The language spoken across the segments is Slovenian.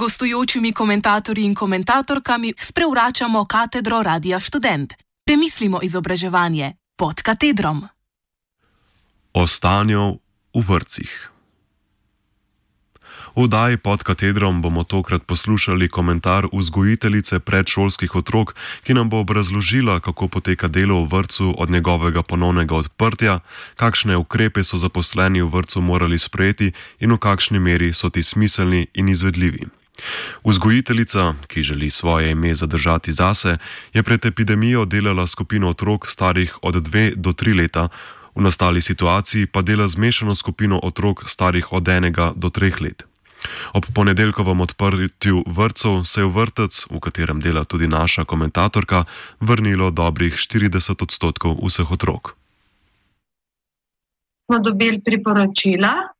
gostujočimi komentatorji in komentatorkami sprevračamo katedro Radia Student. Premislimo izobraževanje pod katedrom. O stanju v vrcih. V oddaji pod katedrom bomo tokrat poslušali komentar vzgojiteljice predšolskih otrok, ki nam bo obrazložila, kako poteka delo v vrtu od njegovega ponovnega odprtja, kakšne ukrepe so zaposleni v vrtu morali sprejeti in v kakšni meri so ti smiselni in izvedljivi. Vzgojiteljica, ki želi svoje ime zadržati zase, je pred epidemijo delala skupino otrok starih od 2 do 3 leta, v nastali situaciji pa dela zmešano skupino otrok starih od 1 do 3 let. Ob ponedeljkovem odprtju vrtcev se je v vrtec, v katerem dela tudi naša komentatorka, vrnilo dobrih 40 odstotkov vseh otrok. Smo dobili priporočila,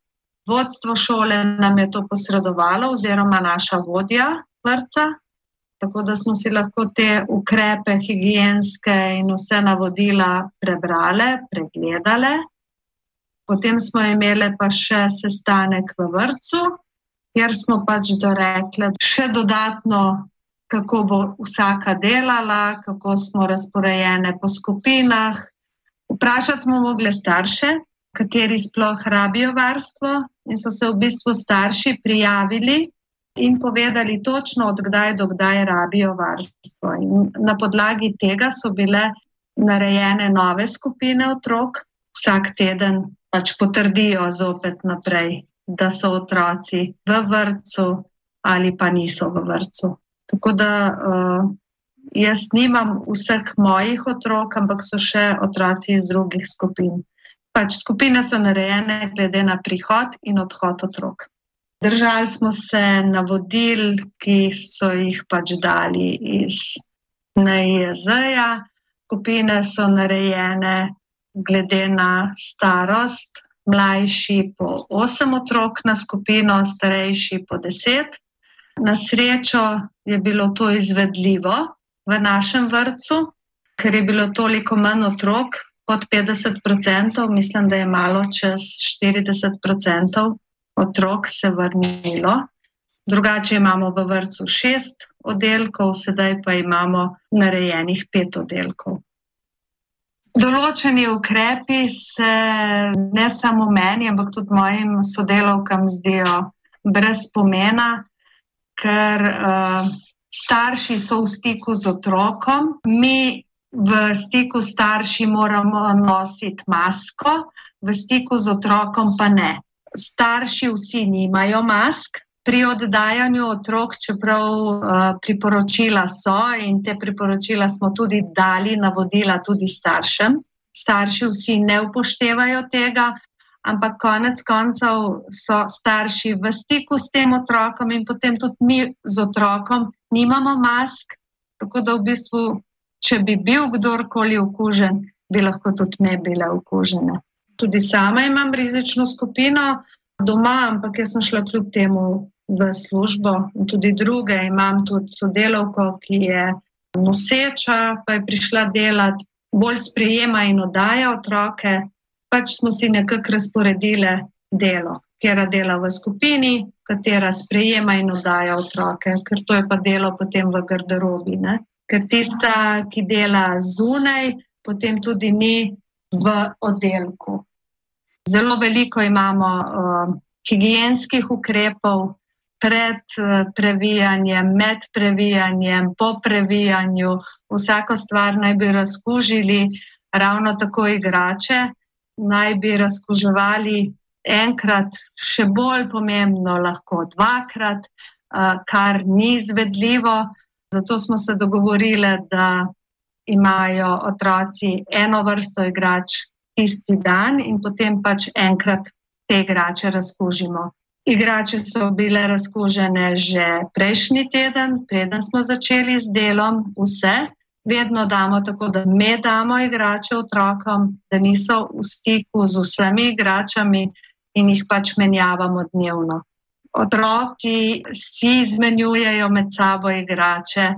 vodstvo šole nam je to posredovalo, oziroma naša vodja vrca, tako da smo si lahko te ukrepe, higijenske in vse navodila prebrali, pregledali. Potem smo imeli pa še sestanek v vrtu, kjer smo pač dorekli še dodatno, kako bo vsaka delala, kako smo razporejene po skupinah. Vprašati smo mogli starše, kateri sploh rabijo varstvo, in so se v bistvu starši prijavili in povedali točno, odkdaj do kdaj rabijo varstvo. In na podlagi tega so bile narejene nove skupine otrok, vsak teden pač potrdijo zopet naprej da so otroci v vrtu ali pa niso v vrtu. Tako da uh, jaz nimam vseh mojih otrok, ampak so še otroci iz drugih skupin. Pač skupine so narejene glede na prihod in odhod otrok. Držali smo se navodil, ki so jih pač dali iz NIJZ-ja. Skupine so narejene glede na starost, mlajši po osem otrok na skupino, starejši po deset. Na srečo je bilo to izvedljivo v našem vrtu, ker je bilo toliko manj otrok, pod 50 odstotkov, mislim, da je malo čez 40 odstotkov otrok se vrnilo. Drugače imamo v vrtu šest oddelkov, sedaj pa imamo narejenih pet oddelkov. Določeni ukrepi se ne samo meni, ampak tudi mojim sodelavkam zdijo brez pomena, ker uh, starši so v stiku z otrokom, mi v stiku s starši moramo nositi masko, v stiku z otrokom pa ne. Starši vsi nimajo mask, pri oddajanju otrok, čeprav uh, priporočila so in te priporočila smo tudi dali navodila tudi staršem. Starši vsi ne upoštevajo tega, ampak konec koncev so starši v stiku s tem otrokom in potem tudi mi z otrokom nimamo mask. Tako da v bistvu, če bi bil kdorkoli okužen, bi lahko tudi me bile okužene. Tudi sama imam rizično skupino, doma, ampak jaz sem šla kljub temu v službo in tudi druge. Imam tudi sodelovko, ki je noseča, pa je prišla delati, bolj sprejema in oddaja otroke. Pač smo si nekako razporedili delo, katera dela v skupini, katera sprejema in oddaja otroke, ker to je pa delo potem v garderobi. Ne? Ker tista, ki dela zunaj, potem tudi ni v oddelku. Zelo veliko imamo uh, higijenskih ukrepov pred uh, previjanjem, med previjanjem, po previjanju. Vsako stvar naj bi razkužili, ravno tako igrače, naj bi razkuževali enkrat, še bolj pomembno, lahko dvakrat, uh, kar ni izvedljivo. Zato smo se dogovorili, da imajo otroci eno vrsto igrač, tisti dan in potem pač enkrat te igrače razkužimo. Igrače so bile razkužene že prejšnji teden, preden smo začeli z delom, vse. Vedno damo tako, da me damo igrače otrokom, da niso v stiku z vsemi igračami in jih pač menjavamo dnevno. Otroci si izmenjujejo med sabo igrače.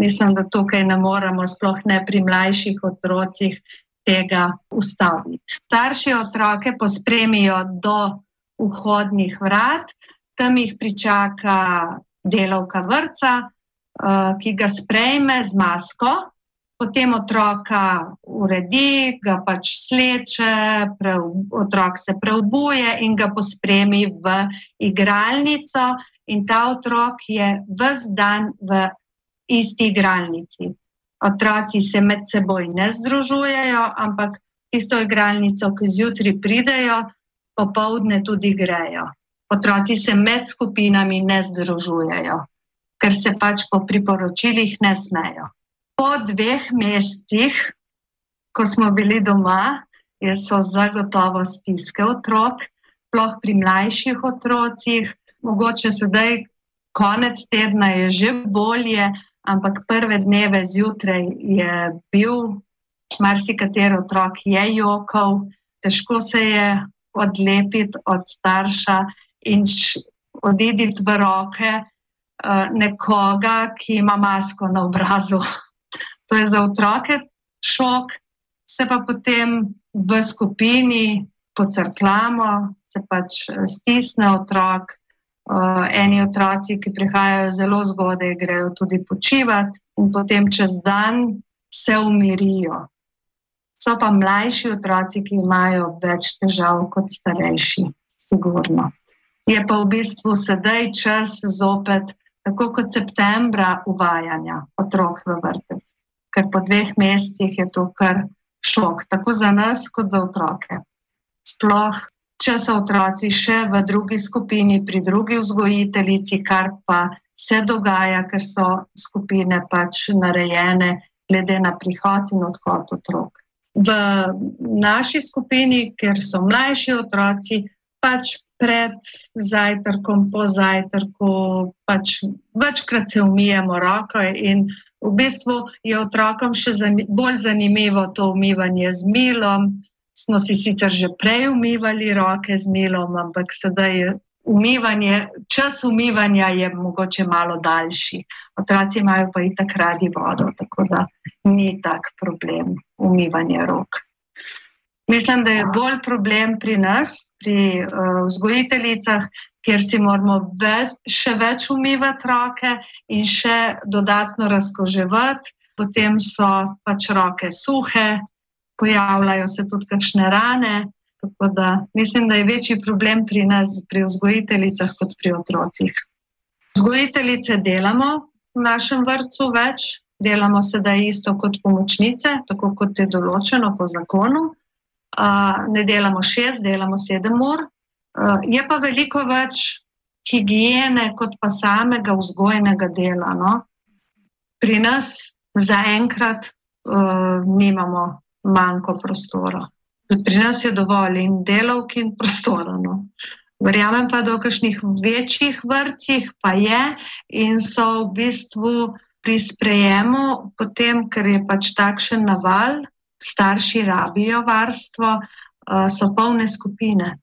Mislim, da tukaj ne moremo, sploh ne pri mlajših otrocih, tega ustaviti. Starši otroke pospremijo do vhodnih vrat, tam jih pričaka delavka vrca, uh, ki ga sprejme z masko, potem otroka uredi, ga pač sleče, pre, otrok se preobuje in ga pospremi v igralnico, in ta otrok je vse dan v isti igralnici. Otroci se med seboj ne združujejo, ampak tisto igralnico, ki zjutraj pridejo, popovdne tudi grejo. Otroci se med skupinami ne združujejo, ker se pač po priporočilih ne smejo. Po dveh mesecih, ko smo bili doma, so zagotovo stiske otrok, sploh pri mlajših otrocih, mogoče sedaj, konec tedna je že bolje, ampak prve dneve zjutraj je bil marsikateri otrok je jokal, težko se je odlepiti od starša in odiditi v roke uh, nekoga, ki ima masko na obrazu. To je za otroke šok, se pa potem v skupini pocrklamo, se pač eh, stisne otrok. Uh, eni otroci, ki prihajajo zelo zgodaj, grejo tudi počivati, in potem čez dan se umirijo. So pa mlajši otroci, ki imajo več težav kot starejši, sigurno. Je pa v bistvu sedaj čas zopet, tako kot septembra, uvajanja otrok v vrtec. Ker po dveh mesecih je to kar šok, tako za nas, kot za otroke. Sploh, če so otroci še v drugi skupini, pri drugi vzgojiteljici, kar pa se dogaja, ker so skupine pač narejene glede na prihod in odhod otrok v naši skupini, ker so mlajši otroci, pač pred zajtrkom, po zajtrku, pač večkrat se umijemo roko in v bistvu je otrokom še zani bolj zanimivo to umivanje z milom. Smo si sicer že prej umivali roke z milom, ampak sedaj umivanje, čas umivanja je mogoče malo daljši. Otroci imajo pa i tak radi vodo, tako da ni tak problem umivanje rok. Mislim, da je bolj problem pri nas, pri uh, vzgojiteljicah, kjer si moramo več, še več umivati roke in še dodatno razkoževati, potem so pač roke suhe, pojavljajo se tudi kakšne rane. Tako da mislim, da je večji problem pri nas, pri vzgojiteljicah, kot pri otrocih. Vzgojiteljice delamo v našem vrtu več, delamo sedaj isto kot pomočnice, tako kot je določeno po zakonu. Ne delamo šest, delamo sedem ur. Je pa veliko več higiene, kot pa samega vzgojnega dela. No? Pri nas zaenkrat uh, nimamo manjko prostora pri nas je dovolj in delovk in prostora. No. Verjamem pa, da v kakšnih večjih vrtcih pa je in so v bistvu pri sprejemu, potem, ker je pač takšen naval, starši rabijo varstvo, eh, so polne skupine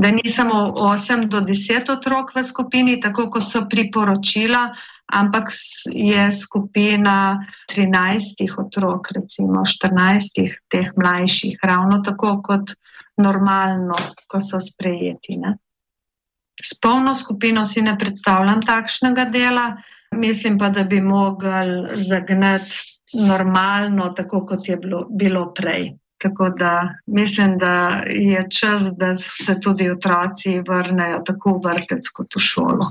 da ni samo 8 do 10 otrok v skupini, tako kot so priporočila, ampak je skupina 13 otrok, recimo 14 teh mlajših, ravno tako kot normalno, ko so sprejeti. Ne. S polno skupino si ne predstavljam takšnega dela, mislim pa, da bi mogli zagnati normalno, tako kot je bilo, bilo prej. Tako da mislim, da je čas, da se tudi otroci vrnejo tako v vrtec kot v šolo.